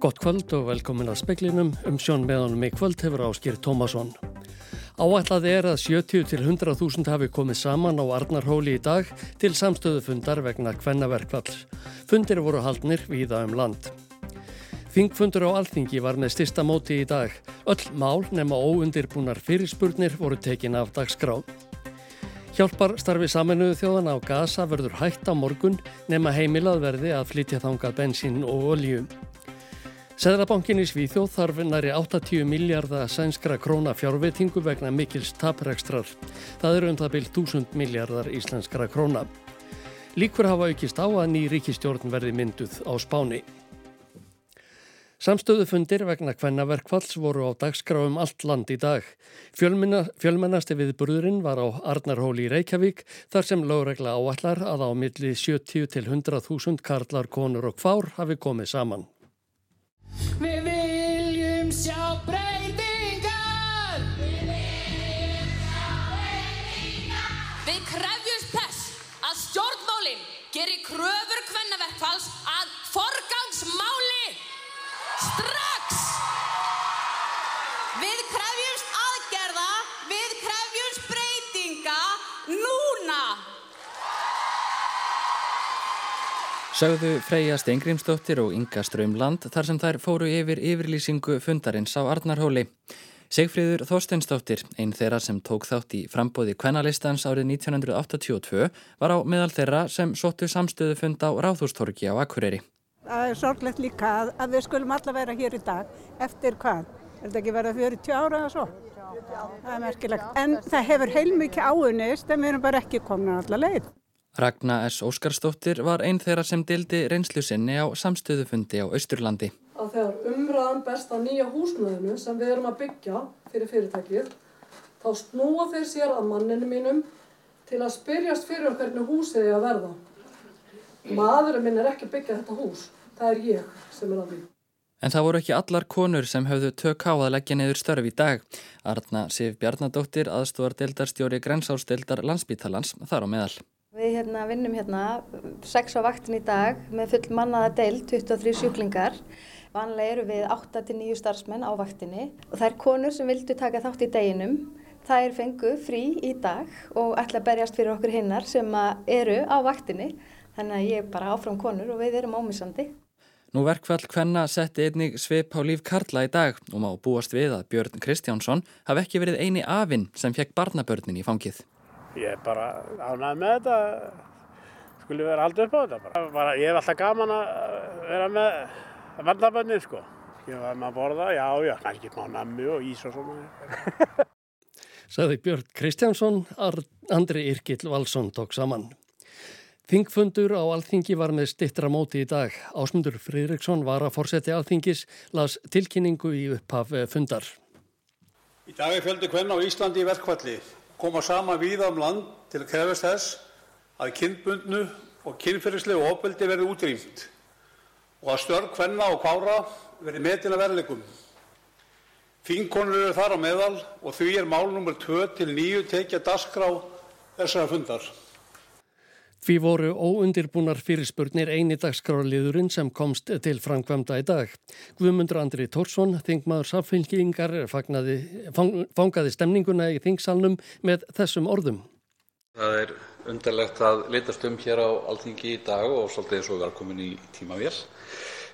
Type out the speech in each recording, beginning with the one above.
Gott kvöld og velkomin að speklinum. Um sjón meðanum í kvöld hefur áskýr Tómasson. Áætlað er að 70 til 100.000 hafi komið saman á Arnarhóli í dag til samstöðufundar vegna kvennaverkvalls. Fundir voru haldnir víða um land. Þingfundur á Alþingi var með stista móti í dag. Öll mál nema óundirbúnar fyrirspurnir voru tekin af dagskrá. Hjálpar starfi saminuðu þjóðana á gasa verður hægt á morgun nema heimilað verði að flytja þangað bensín og olju. Seðlabankin í Svíþjóð þarf næri 80 miljardar sænskra króna fjárveitingu vegna mikils taprekstrar. Það eru um það byrjt 1000 miljardar íslenskra króna. Líkur hafa aukist á að ný ríkistjórn verði mynduð á spáni. Samstöðufundir vegna kvennaverkfalls voru á dagskráum allt land í dag. Fjölmennasti viðburðurinn var á Arnarhóli í Reykjavík þar sem lögregla áallar að á milli 70 til 100.000 karlar, konur og kvár hafi komið saman. Við Sögðu Freyja Stengrimsdóttir og Inga Strömland þar sem þær fóru yfir yfirlýsingu fundarins á Arnarhóli. Sigfríður Þorsteinsdóttir, einn þeirra sem tók þátt í frambóði kvennalistans árið 1982, var á meðal þeirra sem sóttu samstöðu fund á Ráðhústorki á Akureyri. Það er sorglegt líka að, að við skulum alla vera hér í dag eftir hvað? Er þetta ekki verið 40 ára eða svo? Það er merkilegt. En það hefur heilmikið áunist en við erum bara ekki komin að alla leið. Ragnar S. Óskarsdóttir var einn þeirra sem dildi reynslu sinni á samstöðufundi á Austurlandi. Að þegar umræðan best að nýja húsnöðinu sem við erum að byggja fyrir fyrirtækið, þá snúa þeir sér að manninu mínum til að spyrjast fyrir hvernig húsið er að verða. Maðurinn minn er ekki að byggja þetta hús, það er ég sem er að því. En það voru ekki allar konur sem höfðu tök á að leggja niður störf í dag. Arna Sif Bjarnadóttir, aðstofar deildarstjóri Grensársdeildar landsbítalans, þar á meðal. Við hérna, vinnum hérna sex á vaktin í dag með full mannaða deild, 23 sjúklingar. Vanlega eru við 8-9 starfsmenn á vaktinni og það er konur sem vildu taka þátt í deginum. Það er fengu frí í dag og ætla að berjast fyrir okkur hinnar sem eru á vaktinni. Þannig að ég er bara áfram konur og við erum ámissandi. Nú verkfall hvenna setti einnig svip á líf Karla í dag og má búast við að Björn Kristjánsson hafi ekki verið eini afinn sem fekk barnabörnin í fangið. Ég er bara ánægð með þetta, skulle vera aldrei upp á þetta bara. bara. Ég hef alltaf gaman að vera með barnabörnin sko. Ég var með að borða, já já, kannski má nammi og ís og svona. Saði Björn Kristjánsson, Andri Irkill Valsson tók saman. Þingfundur á Alþingi var með stittra móti í dag. Ásmundur Fridriksson var að fórseti Alþingis, las tilkynningu í upphaf fundar. Í dag er fjöldu hvenna á Íslandi í verkvalli. Koma sama víða um land til að krefast þess að kynbundnu og kynferðislegu ofbeldi verði útrýmt og að störg hvenna og kvára verði metin að verðleikum. Fínkonur eru þar á meðal og því er mál nr. 2 til 9 tekja dasgrá þessara fundar. Því voru óundirbúnar fyrirspurnir eini dagskrárliðurinn sem komst til framkvæmda í dag. Guðmundur Andri Tórsson, þingmaður samfélkingar, fangaði stemninguna í þingsalnum með þessum orðum. Það er undarlegt að litast um hér á Alþingi í dag og svolítið eins og velkomin í tímavél.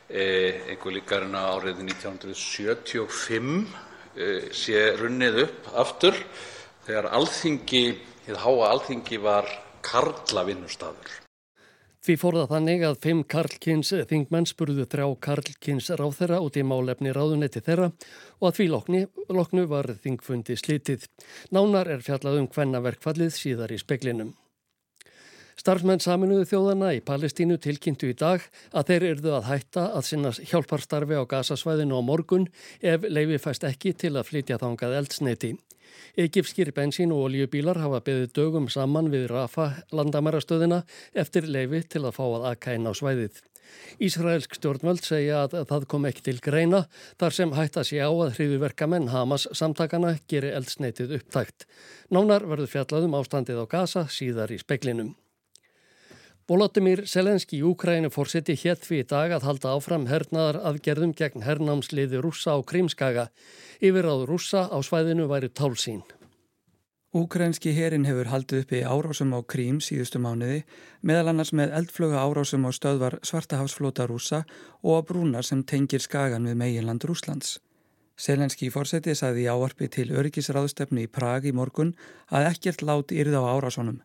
Einhver líkar en að árið 1975 eh, sé runnið upp aftur þegar Alþingi, hér háa Alþingi var karlavinnustadur. Því fór það þannig að fimm karlkins þingmenn spurðu þrjá karlkins ráþera út í málefni ráðunetti þeirra og að því lokni, loknu var þingfundi slítið. Nánar er fjallað um hvennaverkfallið síðar í speklinum. Starfsmenn saminuðu þjóðana í Palestínu tilkynntu í dag að þeir erðu að hætta að sinna hjálparstarfi á gasasvæðinu á morgun ef leifi fæst ekki til að flytja þangað eldsneiti. Egipskir bensín og oljubílar hafa beðið dögum saman við Rafa landamærastöðina eftir leifi til að fá að akka inn á svæðið. Ísraelsk stjórnvöld segja að það kom ekki til greina þar sem hætta sé á að hriðuverkamenn Hamas samtakana geri eldsneitið upptækt. Nánar verður fjallaðum ástandið á gasa síðar í speklinum. Volodymyr Selenski í Úkrænu fórseti hétt við í dag að halda áfram hernaðar aðgerðum gegn hernámsliði rússa á Krímskaga. Yfirráð rússa á svæðinu væri tálsín. Úkrænski herin hefur haldið uppi árásum á Krím síðustu mánuði, meðal annars með eldflöga árásum á stöðvar svartahafsflóta rússa og á brúnar sem tengir skagan við meginland Rúslands. Selenski fórseti saði í áarpi til öryggisráðstefnu í Prag í morgun að ekkert lát yrði á árásunum.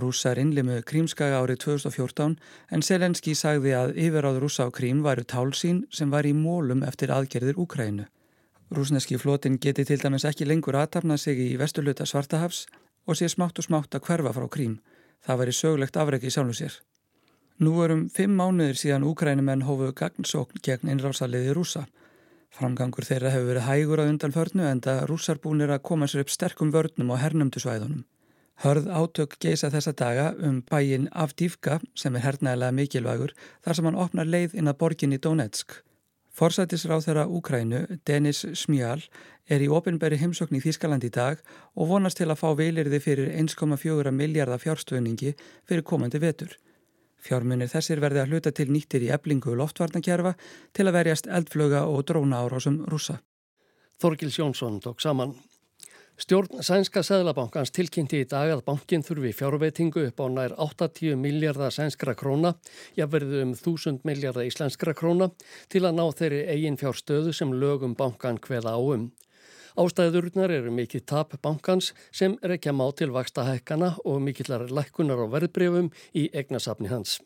Rússar innlimu Krímskaga árið 2014 en Selenski sagði að yfiráð rússa á Krím varu tálsín sem var í mólum eftir aðgerðir Úkrænu. Rúsneski flotin geti til dæmis ekki lengur aðtapna sig í vesturluta Svartahafs og sé smátt og smátt að hverfa frá Krím. Það var í sögulegt afregi sjálfu sér. Nú erum fimm mánuðir síðan Úkrænumenn hófu gagnsókn gegn innrásaliði rússa. Framgangur þeirra hefur verið hægur að undan förnu en það rússar búinir að koma sér upp sterkum vörnum á hernumdu svæðunum. Hörð átök geisa þessa daga um bæin Avdívka sem er hernægilega mikilvægur þar sem hann opnar leið inn að borginni Donetsk. Forsætisráð þeirra Úkrænu, Denis Smjál, er í ofinberi heimsokn í Þískaland í dag og vonast til að fá veilirði fyrir 1,4 miljardar fjárstöðningi fyrir komandi vetur. Fjármunir þessir verði að hluta til nýttir í eblingu loftvarnakjærfa til að verjast eldflöga og dróna árásum rúsa. Þorgils Jónsson tók saman. Stjórn Sænska Sæðlabankans tilkynnti í dag að bankin þurfi fjárveitingu upp á nær 80 miljardar sænskra króna, jáverðu um 1000 miljardar íslenskra króna, til að ná þeirri eigin fjárstöðu sem lögum bankan hveða áum. Ástæðurnar eru mikill tap bankans sem ekki að má til vaksta hækkana og mikillar lækkunar á verðbreyfum í egnasafni hans.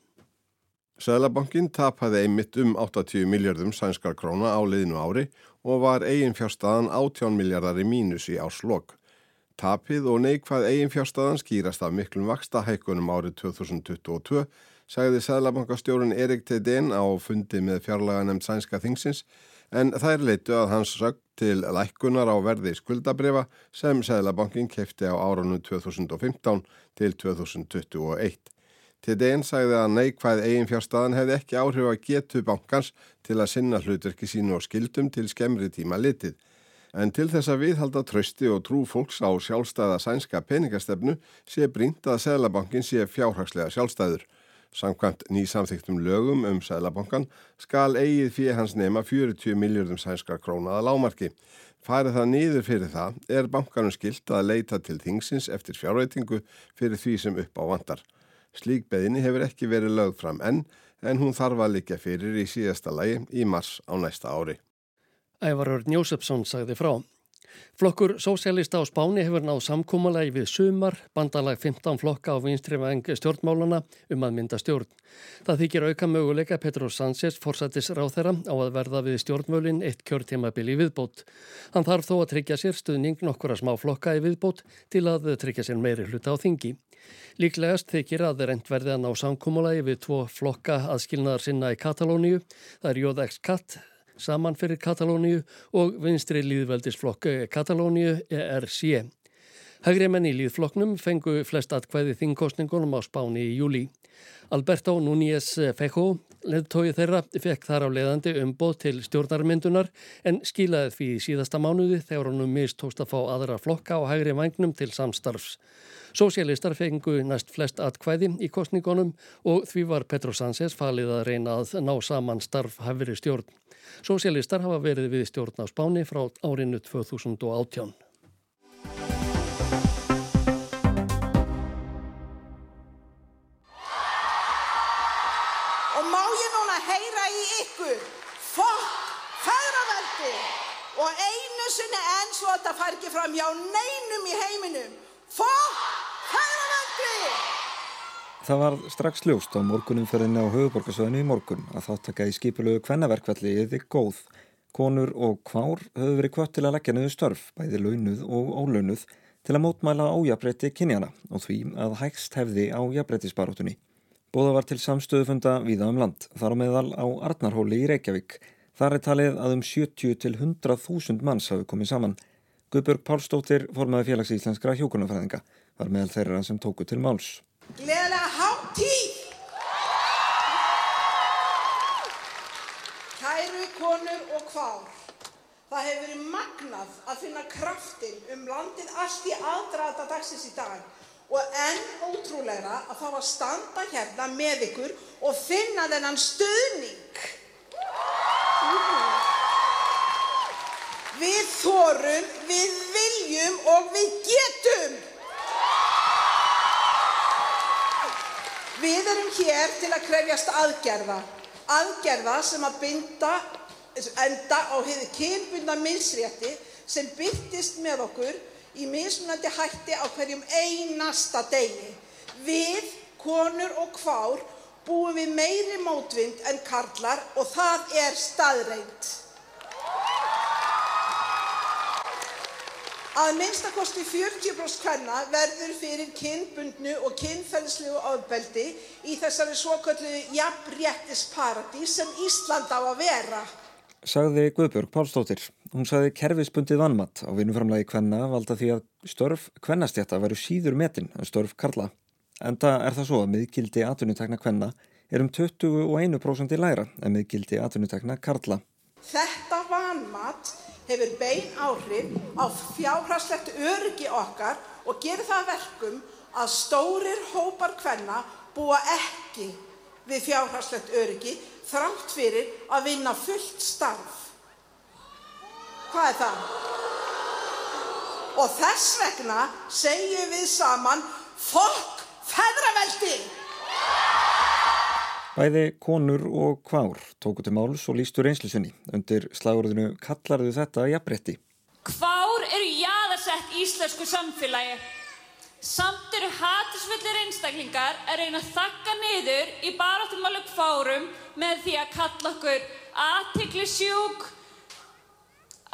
Sæðlabankin tapaði einmitt um 80 miljardum sænskar króna á liðinu ári og var eiginfjárstaðan 18 miljardar í mínus í áslokk. Tapið og neikvað eiginfjárstaðan skýrast af miklum vaksta hækkunum árið 2022, sagði Sæðlabankastjórun Erik Teidén á fundi með fjarlaga nefnd sænska þingsins, en þær leitu að hans sög til lækkunar á verði skuldabrefa sem Sæðlabankin kefti á árunum 2015 til 2021. TDN sagði að neikvæð eigin fjárstaðan hefði ekki áhrif að getu bankans til að sinna hlutverki sínu og skildum til skemmri tíma litið. En til þess að viðhalda trösti og trú fólks á sjálfstæða sænska peningastefnu sé brínt að Sælabankin sé fjárhagslega sjálfstæður. Samkvæmt nýsamþyktum lögum um Sælabankan skal eigið fyrir hans nema 40 miljardum sænskar krónaða lámarki. Farið það niður fyrir það er bankanum skilt að leita til þingsins eftir fjárveitingu fyrir því sem upp á vandar. Slík beðinni hefur ekki verið lögð fram enn en hún þarf að liggja fyrir í síðasta lagi í mars á næsta ári. Ævarur Njósefsson sagði frá. Flokkur Sósialista á Spáni hefur náð samkómalagi við sumar, bandalag 15 flokka á vinstrifæng stjórnmálana um að mynda stjórn. Það þykir auka möguleika Petro Sánchez forsættis ráð þeirra á að verða við stjórnmölin eitt kjörtímabili viðbót. Hann þarf þó að tryggja sér stuðning nokkura smá flokka í viðbót til að tryggja sér meiri hluta á þingi. Líklegast þykir að þeir reynd verði að ná samkómulagi við tvo flokka aðskilnaðar sinna í Katalóníu. Það er Jóðæks Katt saman fyrir Katalóníu og vinstri líðveldisflokk Katalóníu ERC. Hægri menn í líðflokknum fengu flest atkvæði þingkostningunum á Spáni í júli. Alberto Núñez Fejo, leðtói þeirra, fekk þar á leiðandi umboð til stjórnarmyndunar en skilaði því í síðasta mánuði þegar hann um mistóst að fá aðra flokka á hægri vagnum til samstarfs. Sósialistar fengu næst flest atkvæði í kostningunum og því var Petro Sánchez falið að reyna að ná saman starf hafveri stjórn. Sósialistar hafa verið við stjórn á Spáni frá árinu 2018. það fær ekki fram hjá neinum í heiminum, fokk, feðraveldi! Það var strax ljóst á morgunumferðinni á höfuborgarsöðinu í morgun að þáttaka í skipulögu kvennaverkvalli yfir góð. Konur og kvár höfðu verið kvött til að leggja niður störf, bæði launuð og ólaunuð, til að mótmæla ájabretti kynjana og því að hægst hefði á jabrettisbaróttunni. Bóða var til samstöðufunda víða um land, þar á meðal á Arnarhóli í Reykjavík. Þar er talið að um 70 til 100.000 manns hafi komið saman. Guðbjörg Pálsdóttir, formaði félags íslenskra hjókunarfræðinga, var meðal þeirra sem tóku til máls. Gleðilega háttíð! Kæru konur og kvár, það hefur verið magnað að finna kraftin um landið allt í aðdraðata dagsins í dag og enn ótrúlegra að fá að standa hérna með ykkur og finna þennan stuðning. Við þorum, við viljum og við getum. Við erum hér til að krefjast aðgerða. Aðgerða sem að binda enda á hefði kynbunda minnsrétti sem byrtist með okkur í mismunandi hætti á hverjum einasta degi. Við, konur og kvár, búum við meiri mótvind en karlar og það er staðreind. Að minnstakosti 40% hvenna verður fyrir kynbundnu og kynferðslegu ofbeldi í þessari svoköllu jafnréttisparadís sem Ísland á að vera. Sagði Guðbjörg Pálsdóttir. Hún sagði kerfisbundið vannmatt á vinnuframlegi hvenna valda því að störf hvennastjætta veru síður metin en störf karla. Enda er það svo að miðgildi atvinnutekna hvenna er um 21% læra en miðgildi atvinnutekna karla. Þetta vannmatt hefur bein áhrif á fjárhagslegt öryggi okkar og gerir það verkum að stórir hópar hvenna búa ekki við fjárhagslegt öryggi þrátt fyrir að vinna fullt starf. Hvað er það? Og þess vegna segjum við saman fokk feðraveldi! Bæði konur og kvár tóku til máls og lístu reynslusinni. Undir slagurðinu kallarðu þetta jafnbretti. Kvár eru jaðarsett íslensku samfélagi. Samt eru hatisvillir einstaklingar að reyna að þakka niður í baráttumálu kvárum með því að kalla okkur aðtiklisjúk,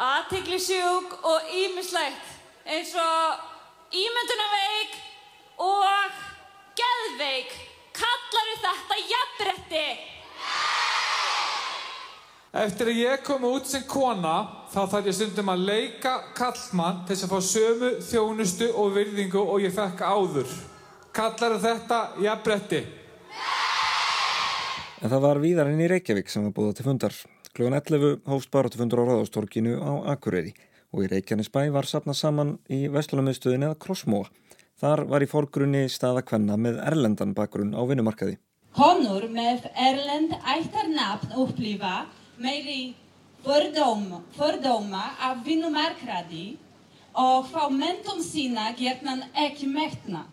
aðtiklisjúk og ímislegt eins og ímyndunaveik og geðveik. Kallar þetta jafnbretti? Eftir að ég kom út sem kona þá þarf ég stundum að leika kallmann til þess að fá sömu þjónustu og virðingu og ég fekk áður. Kallar þetta jafnbretti? En það var víðarinn í Reykjavík sem var búið til fundar. Klugan 11 hófst barátufundur á Ráðástorkinu á Akureyri og í Reykjanesbæ var sapnað saman í Vestlunarmiðstöðin eða Krossmóa. Þar var í fórgrunni staða kvenna með erlendan bakgrunn á vinnumarkaði. Konur með erlend ættarnafn upplifa meiri fördóma, fördóma af vinnumarkaði og fá mentum sína gerðnan ekki mektna.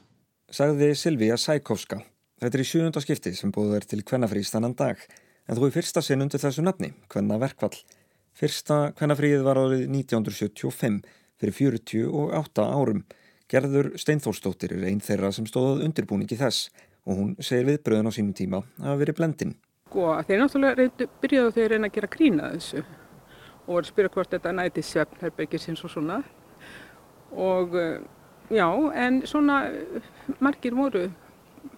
Sagði Silvíja Sækovska. Þetta er í sjújunda skipti sem búið er til kvennafrís þannan dag en þú í fyrsta sinn undir þessu nafni, Kvenna verkvall. Fyrsta kvennafríið var árið 1975 fyrir 48 árum. Gerður Steinþórsdóttir er einn þeirra sem stóðað undirbúningi þess og hún segir viðbröðun á sínum tíma að hafa verið blendin. Sko, þeir náttúrulega reyndu, byrjaðu þeir reyna að gera grína þessu og voru að spyrja hvort þetta næti svefn herbergir sinns og svona og já, en svona margir voru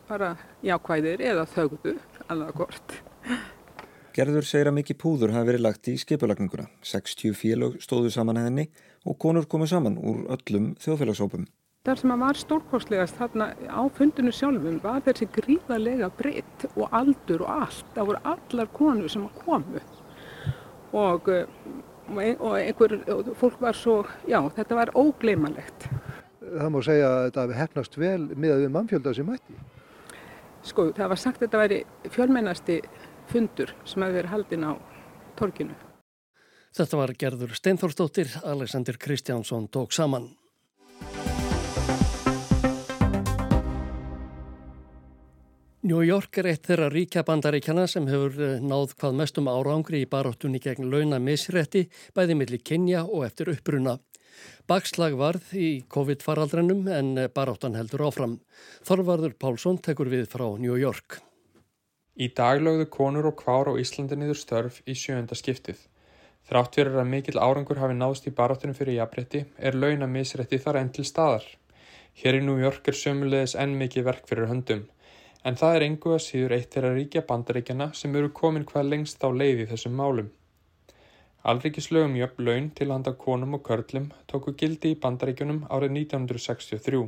bara jákvæðir eða þögðu alveg hvort. Gerður segir að mikið púður hafi verið lagt í skipulagninguna. 60 félög stóðu saman henni og konur komu saman úr öllum þjóðfélagsópum. Það sem var stórkostlegast þarna á fundinu sjálfum var þessi gríðarlega breytt og aldur og allt. Það voru allar konur sem komu og, og einhver, fólk var svo, já þetta var ógleimalegt. Það má segja að þetta hefði hefnast vel með við mannfjölda sem mætti. Sko það var sagt að þetta væri fjölmennasti fundur sem hefði verið haldinn á torkinu. Þetta var gerður Steinþórsdóttir, Alexander Kristjánsson tók saman. New York er eitt þeirra ríkja bandaríkjana sem hefur náð hvað mestum árangri í baráttunni gegn launa misrætti bæði millir Kenya og eftir uppbruna. Bakslag varð í COVID-faraldrennum en baráttan heldur áfram. Þorvarður Pálsson tekur við frá New York. Í dag lögðu konur og kvár á Íslandi niður störf í sjönda skiptið. Þrátt fyrir að mikill árangur hafi náðst í baráttunum fyrir jafnrétti er launa misrætti þar enn til staðar. Hér í New York er sömulegis enn mikið verk fyrir höndum. En það er engu að síður eitt þeirra ríkja bandaríkjana sem eru komin hvað lengst á leið í þessum málum. Alríkislögum jöfn laun til handa konum og körlum tóku gildi í bandaríkjunum árið 1963.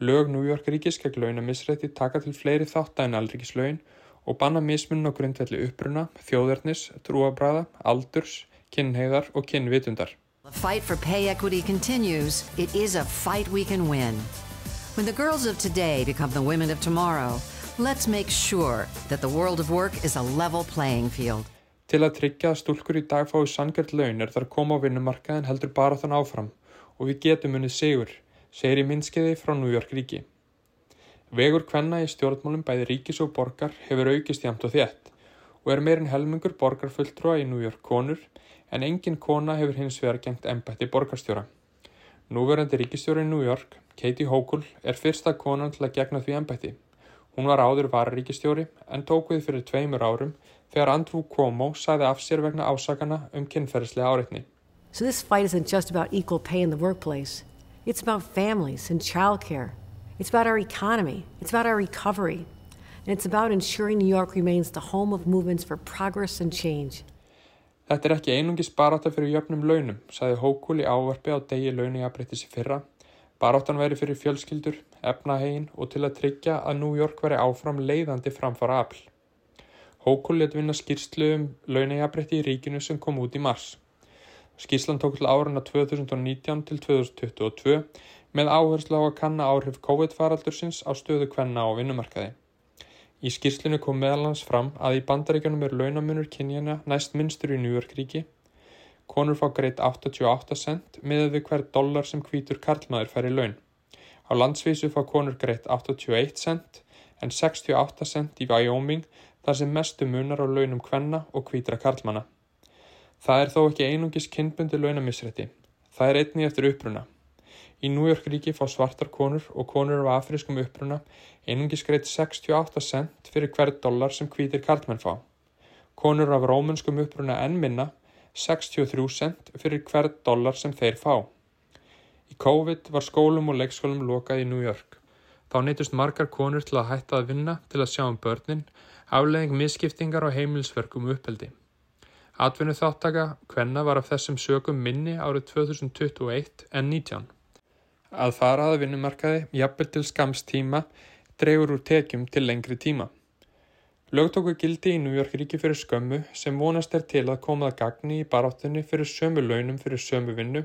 Lög New York ríkis gegn launamisrætti taka til fleiri þátt en alríkislögin og banna mismunum á grundvelli uppruna, þjóðarnis, trúabræða, aldurs, kinnheiðar og kinnvitundar. The fight for pay equity continues. It is a fight we can win. When the girls of today become the women of tomorrow, let's make sure that the world of work is a level playing field. Til að tryggja að stúlkur í dag fái sangjart laun er þar koma á vinnumarkaðin heldur bara þann áfram og við getum unnið sigur, segir í minnskeiði frá York ríki. Vegur kvenna í stjórnmálum bæði ríkis og borgar hefur aukist jæmt og þétt og er meirinn helmingur borgarfulltrúa í York konur en engin kona hefur hins vegar gengt ennbætti borgarstjóra. Núverandi ríkistjóri í York, Katie Hochul, er fyrsta konan til að gegna því ennbætti. Hún var áður vararíkistjóri en tók við fyrir tveimur árum þegar Andrew Cuomo sæði af sér vegna ásakana um kynferðslega áreitni. So this fight isn't just about equal pay in the workplace. It's about families and childcare. It's about our economy. It's about our recovery. And it's about ensuring New York remains the home of movements for progress and change. Þetta er ekki einungis barátta fyrir jöfnum launum, saði Hókul í ávarfi á degi launingabrættis í fyrra. Baráttan væri fyrir fjölskyldur, efnahegin og til að tryggja að New York veri áfram leiðandi framfara afl. Hókul let vinna skýrslu um launingabrætti í ríkinu sem kom út í mars. Skýrslan tók til áruna 2019 til 2022 með áherslu á að kanna áhrif COVID-faraldursins á stöðu kvenna á vinnumarkaði. Í skýrslinu kom meðalans fram að í bandaríkjunum er launamunur kynjana næst minnstur í New York ríki. Konur fá greitt 88 cent miðað við hver dollar sem hvítur karlmaður fær í laun. Á landsvísu fá konur greitt 81 cent en 68 cent í Wyoming þar sem mestu munar á launum kvenna og hvítra karlmana. Það er þó ekki einungis kynbundi launamissrætti. Það er einni eftir uppruna. Í Nújörgríki fá svartar konur og konur af afriskum uppruna einungis greitt 68 cent fyrir hver dollar sem hvítir karlmenn fá. Konur af rómunskum uppruna enn minna 63 cent fyrir hver dollar sem þeir fá. Í COVID var skólum og leikskólum lokað í New York. Þá neytust margar konur til að hætta að vinna til að sjá um börnin, afleðing misskiptingar og heimilsverkum uppeldi. Atvinnu þáttaka hvenna var af þessum sögum minni árið 2021 en 19. Að fara að vinnumarkaði, jafnvel til skamstíma, dregur úr tekjum til lengri tíma. Lögtóku gildi í Nújörgríki fyrir skömmu sem vonast er til að komað gagni í baráttunni fyrir sömu launum fyrir sömu vinnu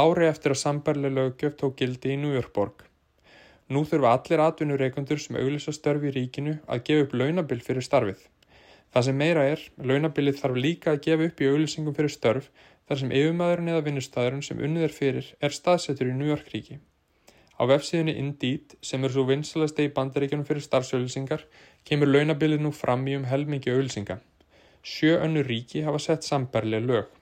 ári eftir að sambarlega lögjöf tók gildi í Nújörgborg. Nú þurfa allir atvinnureikundur sem auglisa störfi í ríkinu að gefa upp launabill fyrir starfið. Það sem meira er, launabilið þarf líka að gefa upp í auglýsingum fyrir störf þar sem yfirmaðurinn eða vinnustæðurinn sem unnið er fyrir er staðsettur í New York ríki. Á vefsíðunni Indeed, sem er svo vinsalast í bandaríkjunum fyrir starfsauðlýsingar, kemur launabilið nú fram í um helmingi auðlýsinga. Sjö önnu ríki hafa sett sambarlega lög.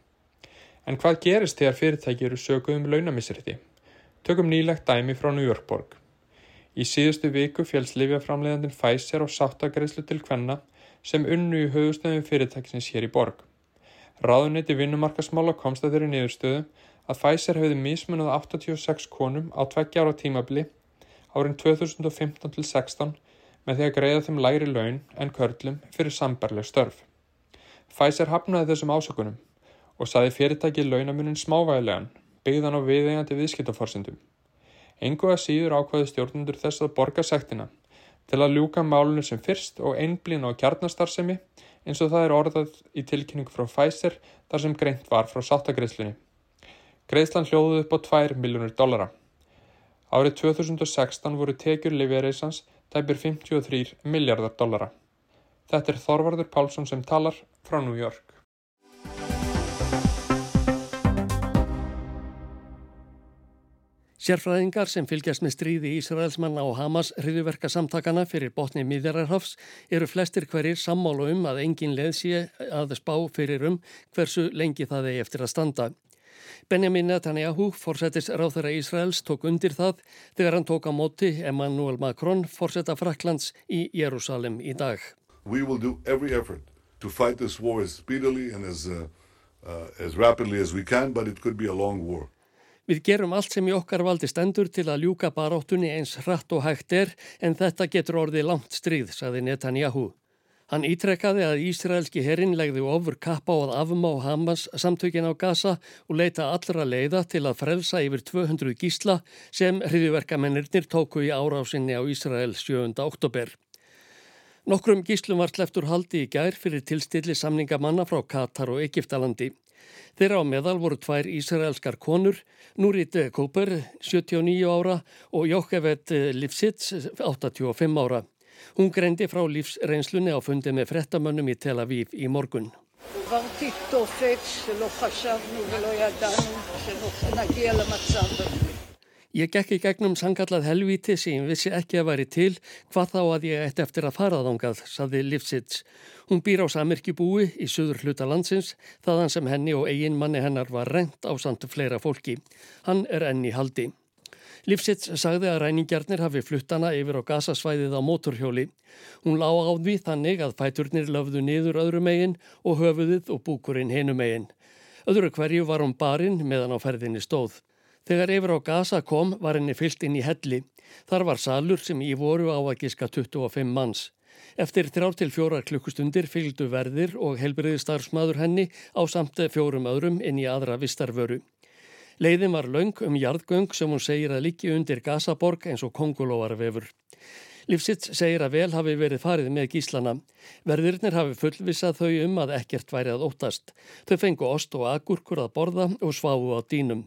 En hvað gerist þegar fyrirtæki eru sökuð um launamissriði? Tökum nýlegt dæmi frá New York borg. Í síðustu viku fjells Livjaframleðandin Pfizer og sáttagreislu til hvenna sem unnu í höfustöðum fyrirtækisins hér í borg. Ráðuniti vinnumarkasmála komst að þeirri niðurstöðu að Pfizer hefði mismunnað 86 konum á tveggja ára tímabli árin 2015-16 með því að greiða þeim læri laun en körlum fyrir sambarleg störf. Pfizer hafnaði þessum ásökunum og saði fyrirtæki launamunin smávægilegan byggðan á viðeigandi viðskiptaforsendum. Engu að síður ákvaði stjórnundur þess að borga sektina til að ljúka málunum sem fyrst og einblín á kjarnastarsemi eins og það er orðað í tilkynningu frá Pfizer þar sem greint var frá sáttagreðslunni. Greðslan hljóðuð upp á 2 miljónur dollara. Árið 2016 voru tekjur Liviareysans tæpir 53 miljardar dollara. Þetta er Þorvardur Pálsson sem talar frá New York. Sérfræðingar sem fylgjast með stríði Ísraelsmanna og Hamas hriðuverka samtakana fyrir botni miðjararhafs eru flestir hverjir sammálu um að engin leð sé að spá fyrir um hversu lengi það er eftir að standa. Benjamin Netanyahu, fórsetis ráþæra Ísraels, tók undir það þegar hann tók á móti Emmanuel Macron, fórseta Fraklands í Jérúsalem í dag. We will do every effort to fight this war as speedily and as, uh, uh, as rapidly as we can, but it could be a long war. Við gerum allt sem í okkar valdi stendur til að ljúka baráttunni eins hratt og hægt er en þetta getur orðið langt stríð, saði Netanyahu. Hann ítrekkaði að Ísraelski herrin legði ofur kappa á að afmá Hamas samtökin á Gaza og leita allra leiða til að frelsa yfir 200 gísla sem hriðiverkamennirnir tóku í árásinni á Ísrael 7. oktober. Nokkrum gíslum var sleftur haldi í gær fyrir tilstilli samningamanna frá Katar og Egiptalandi. Þeirra á meðal voru tvær ísraelskar konur, Nurit Kóper, 79 ára og Jókevet Lifsits, 85 ára. Hún greindi frá lífsreynslunni á fundi með frettamönnum í Tel Aviv í morgun. Ég gekk í gegnum sangallað helvíti sem vissi ekki að væri til hvað þá að ég ætti eftir að fara þángað, saði Livsits. Hún býr á samirkibúi í söður hluta landsins þaðan sem henni og eigin manni hennar var rent á samt fleira fólki. Hann er enni haldi. Livsits sagði að ræningjarnir hafi fluttana yfir á gasasvæðið á mótorhjóli. Hún lá á því þannig að fæturnir löfðu niður öðru megin og höfuðið og búkurinn hinu megin. Öðru hverju var hún barinn meðan á ferðinni stóð. Þegar yfir á gasa kom var henni fyllt inn í helli. Þar var salur sem í voru á að giska 25 manns. Eftir þrjár til fjórar klukkustundir fylgdu verðir og helbriði starfsmaður henni á samt fjórum öðrum inn í aðra vistarvöru. Leiðin var laung um jarðgöng sem hún segir að líki undir Gazaborg eins og kongulóvarvefur. Lífsits segir að vel hafi verið farið með gíslana. Verðirnir hafi fullvisað þau um að ekkert væri að óttast. Þau fengu ost og agurkur að borða og sváu á dínum.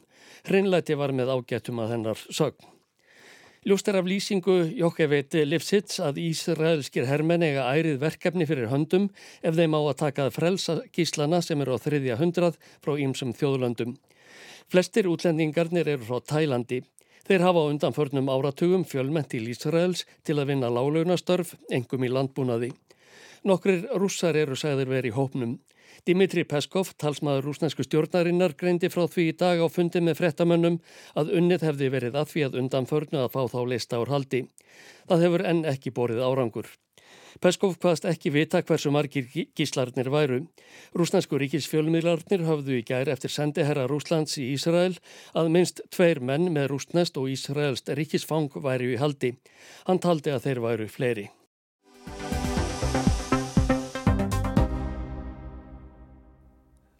Hreinlæti var með ágættum að hennar sögn. Ljóst er af lýsingu Jokkeveit Livsits að Ísraelskir hermenn eiga ærið verkefni fyrir höndum ef þeim á að takað frelsa gíslana sem eru á þriðja hundrað frá ímsum þjóðlöndum. Flestir útlendingarnir eru frá Tælandi. Þeir hafa á undanförnum áratugum fjölmennt í Ísraels til að vinna lálaunastörf, engum í landbúnaði. Nokkrir rússar eru sagðir verið í hópnum. Dimitri Peskov, talsmaður rúsnesku stjórnarinnar, greindi frá því í dag á fundi með frettamönnum að unnið hefði verið að því að undanförnu að fá þá lista ár haldi. Það hefur enn ekki borið árangur. Peskov hvaðst ekki vita hversu margir gíslarnir væru. Rúsnansku ríkisfjölmiðlarnir hafðu í gær eftir sendiherra Rúslands í Ísrael að minst tveir menn með rúsnest og Ísraelst ríkisfang væri í haldi. Hann taldi að þeir væru fleiri.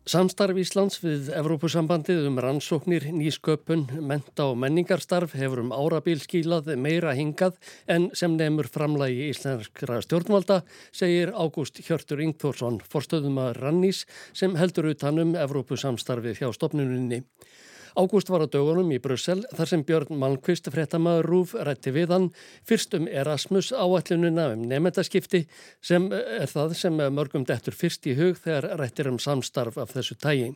Samstarf Íslands við Evrópusambandið um rannsóknir, nýsköpun, menta og menningarstarf hefur um árabil skílað meira hingað en sem nefnur framlægi íslenskra stjórnvalda, segir Ágúst Hjörtur Ingþórsson, forstöðum að Rannís sem heldur utanum Evrópusamstarfið hjá stopnuninni. Ágúst var á dögunum í Brussel þar sem Björn Malmqvist fréttamaður Rúf rætti við hann fyrst um Erasmus áallununa um nefndaskipti sem er það sem mörgum dettur fyrst í hug þegar rættir um samstarf af þessu tægi.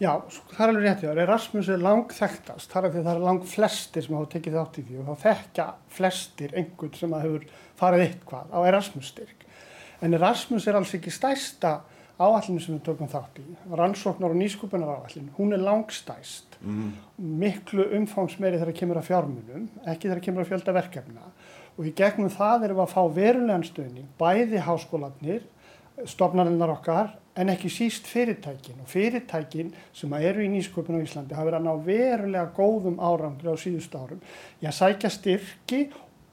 Já, það er alveg réttið. Erasmus er lang þekktast, þar er því það er lang flestir sem hafa tekið þátt í því og þá þekkja flestir einhvern sem hefur farið eitthvað á Erasmus styrk. En Erasmus er alls ekki stæsta áallinu sem við tökum þátt í, rannsóknar og nýskupunar áallinu, hún er langstæst, mm. miklu umfangsmeiri þegar það kemur að fjármunum, ekki þegar það kemur að fjölda verkefna og í gegnum það erum við að fá verulegan stöðning, bæði háskólanir, stofnarinnar okkar, en ekki síst fyrirtækin og fyrirtækin sem eru í nýsköpun á Íslandi hafa verið að ná verulega góðum árangri á síðust árum. Ég sækja styrki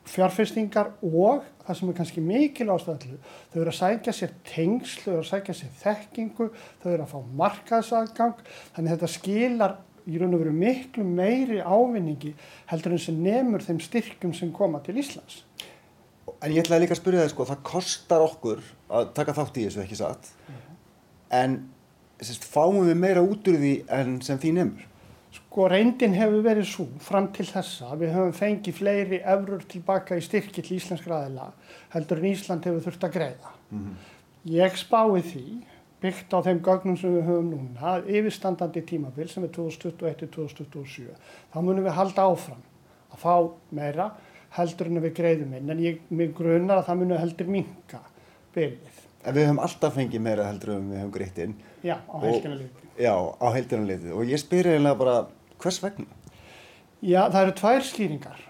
fjárfestingar og það sem er kannski mikil ástæðallu, þau eru að sækja sér tengsl, þau eru að sækja sér þekkingu, þau eru að fá markaðsagang, þannig að þetta skilar í raun og veru miklu meiri ávinningi heldur en sem nefnur þeim styrkum sem koma til Íslands. En ég ætlaði líka að spyrja það sko, það kostar okkur að taka þátt í þessu ekki satt, mm -hmm. en sérst, fáum við meira út úr því en sem því nefnur? Sko reyndin hefur verið svo fram til þessa við höfum fengið fleiri eurur tilbaka í styrki til íslenskra aðila heldur en Ísland hefur þurft að greiða. Mm -hmm. Ég spái því byggt á þeim gögnum sem við höfum núna yfirstandandi tímabil sem er 2021-2027 þá munum við halda áfram að fá meira heldur en við greiðum inn en ég grunar að það munum heldur minka byrjið. En við höfum alltaf fengið meira heldur en við höfum greitt inn. Já, á heilkina litið. Já, á heilkina litið og ég spyr eiginlega bara Hvers vegna? Já, það eru tvær skýringar.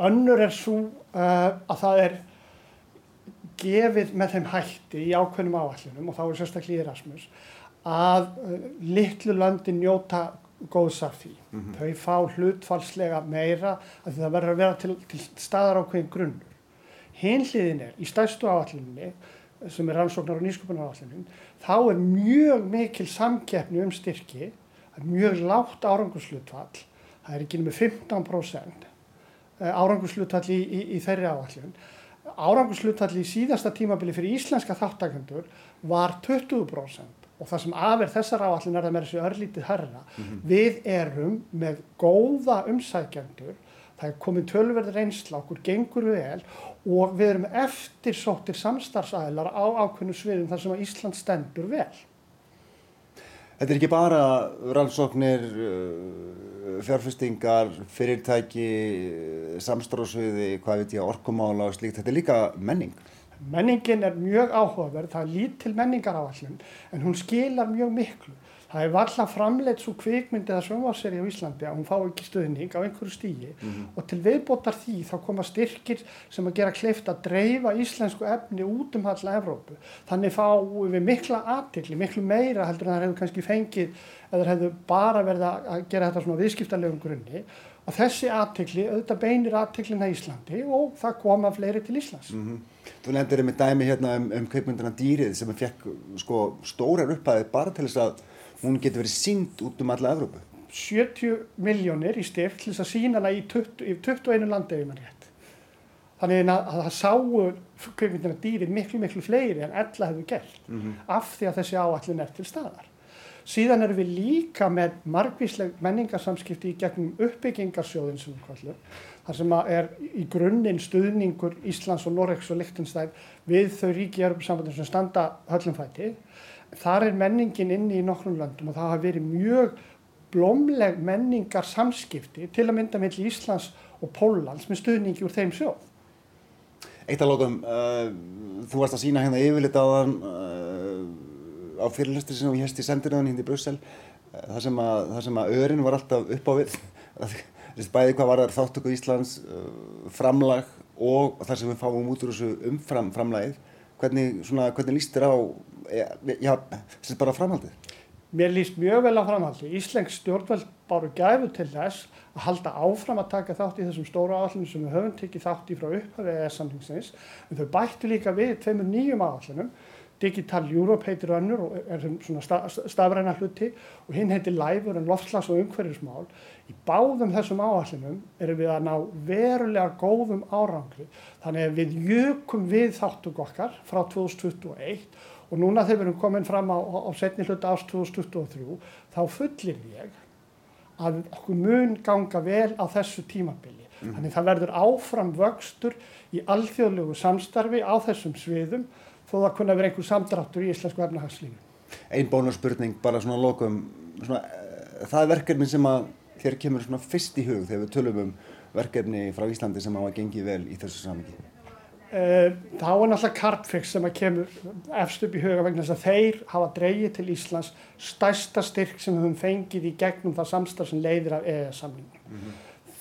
Önnur er svo uh, að það er gefið með þeim hætti í ákveðnum áallunum og þá er sérstaklega Erasmus að uh, litlu landi njóta góðs af því. Mm -hmm. Þau fá hlutfalslega meira að það verður að vera til, til staðar ákveðin grunnur. Hinliðin er í stæstu áallunni sem er rannsóknar og nýsköpunar áallunum þá er mjög mikil samkeppni um styrki mjög lágt árangurslutvall, það er ekki með 15% árangurslutvall í, í, í þeirri áallun. Árangurslutvall í síðasta tímabili fyrir íslenska þáttakendur var 20%. og það sem aðverð þessar áallin er það með þessi örlítið herra. Við erum með góða umsækjandur, það er komin tölverður reynsla, okkur gengur vel og við erum eftirsóttir samstarfsæðlar á ákveðnu sviðum þar sem að Ísland stendur vel. Þetta er ekki bara rannsóknir, uh, fjárfestingar, fyrirtæki, samstráðsviði, hvað veit ég, orkumála og slíkt. Þetta er líka menning. Menningin er mjög áhugaverð, það er lítil menningar áallin en hún skilar mjög miklu. Það er valla framleitt svo kvikmyndi eða svömmarseri á Íslandi að hún fá ekki stöðning á einhverju stígi mm -hmm. og til viðbótar því þá koma styrkir sem að gera kleift að dreifa íslensku efni út um alla Evrópu. Þannig fáum við mikla aðtikli, miklu meira heldur en það hefur kannski fengið eða hefur bara verið að gera þetta svona viðskiptarlegum grunni og þessi aðtikli, auðvitað beinir aðtiklina í Íslandi og það koma fleiri til Íslands. Mm -hmm. Þú nefndir með dæmi hérna um, um kveikmyndina dýrið sem fekk sko, stórar upphæði bara til þess að hún getur verið sínd út um alla Evrópu. 70 miljónir í stift til þess að sína hana í, 20, í 21 landi ef maður rétt. Þannig að, að það sáu kveikmyndina dýrið miklu miklu fleiri en ella hefur gert mm -hmm. af því að þessi áallin er til staðar. Síðan erum við líka með margvísleg menningarsamskipti í gegnum uppbyggingarsjóðin sem við kallum þar sem er í grunninn stuðningur Íslands og Norregs og Lichtenstein við þau ríki Europasambandin sem standa höllumfæti. Þar er menningin inni í nokkrum löndum og það hafa verið mjög blómleg menningar samskipti til að mynda melli Íslands og Póllands með stuðningi úr þeim sjóð. Eitt að lókum, uh, þú varst að sína hérna yfirlit á þann uh, á fyrirlöstur sem við hérst í sendiröðun hindi í Brussel uh, þar sem að, að örin var alltaf upp á við bæði hvað var þar þáttöku Íslands framlag og þar sem við fáum út úr þessu umfram framlagið hvernig, svona, hvernig líst þér á já, þessi bara framhaldið? Mér líst mjög vel á framhaldið. Íslensk stjórnveld báru gæfu til þess að halda áfram að taka þátt í þessum stóra áallinu sem við höfum tekið þátt í frá upphafið eða samlingsins. En þau bættu líka við tveimur nýjum áallinum. Digital Europe heitir önnur og er svona stafræna hluti og hinn heitir Læfur en loftslags og umhverfismál. Í báðum þessum áallinum erum við að ná verulega góðum árangri. Þannig að við jökum við þáttuk okkar frá 2021 og núna þegar við erum komin fram á, á setni hluta ást 2023 þá fullir ég að okkur mun ganga vel á þessu tímabili. Mm. Þannig það verður áfram vöxtur í alþjóðlegu samstarfi á þessum sviðum þó það kunna vera einhver samdráttur í íslensku efnahagslífi. Einn bónarspurning, bara svona lokum, svona, uh, það er verkefni sem að þér kemur svona fyrst í hug þegar við tölum um verkefni frá Íslandi sem á að gengi vel í þessu samingi. Uh, þá er náttúrulega Carbfix sem að kemur efst upp í huga vegna þess að þeir hafa dreyið til Íslands stærsta styrk sem við höfum fengið í gegnum það samstarf sem leiðir af EES-samlingum. Mm -hmm.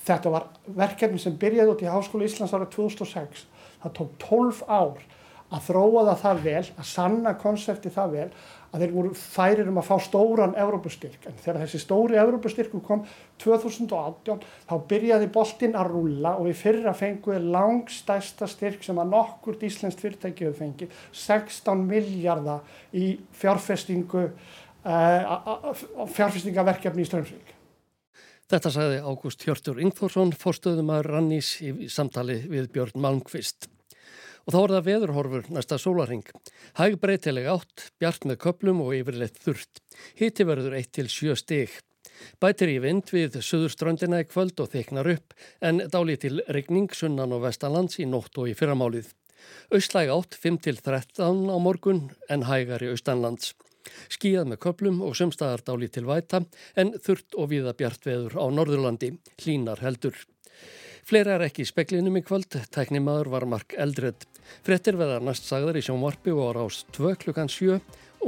Þetta var verkefni sem byrjaði út í Háskóla Íslands ára 2006. Það tók 12 ár að þróa það það vel, að sanna konsepti það vel að þeir voru færir um að fá stóran Evrópustyrk en þegar þessi stóri Evrópustyrku kom 2018 þá byrjaði boltinn að rúla og við fyrra fenguði langstæsta styrk sem að nokkurt íslenskt fyrirtæki hefur fengið 16 miljardar í fjárfestingu uh, fjárfestingaverkefni í Strömsvík. Þetta sagði Ágúst Hjörtur Ingþórsson fórstöðum að rannís í samtali við Björn Malmqvist. Og þá er það veðurhorfur næsta sólaring. Hæg breytileg átt, bjart með köplum og yfirleitt þurft. Hitti verður 1-7 stig. Bætir í vind við söðurströndina í kvöld og þeknar upp en dáli til regning sunnan og vestanlands í nótt og í fyrramálið. Östlæg átt 5-13 á morgun en hægar í austanlands. Skíðað með köplum og sömstaðar dáli til væta en þurft og viða bjart veður á Norðurlandi. Hlínar heldur. Fleira er ekki í speklinum í kvöld, tæknimaður var Mark Eldred. Frettir veða næst sagðar í sjónvarpi og á rás 2 klukkan 7,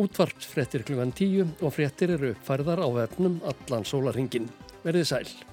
útvarps frettir klukkan 10 og frettir eru uppfærðar á vefnum allan sólarhingin. Verðið sæl.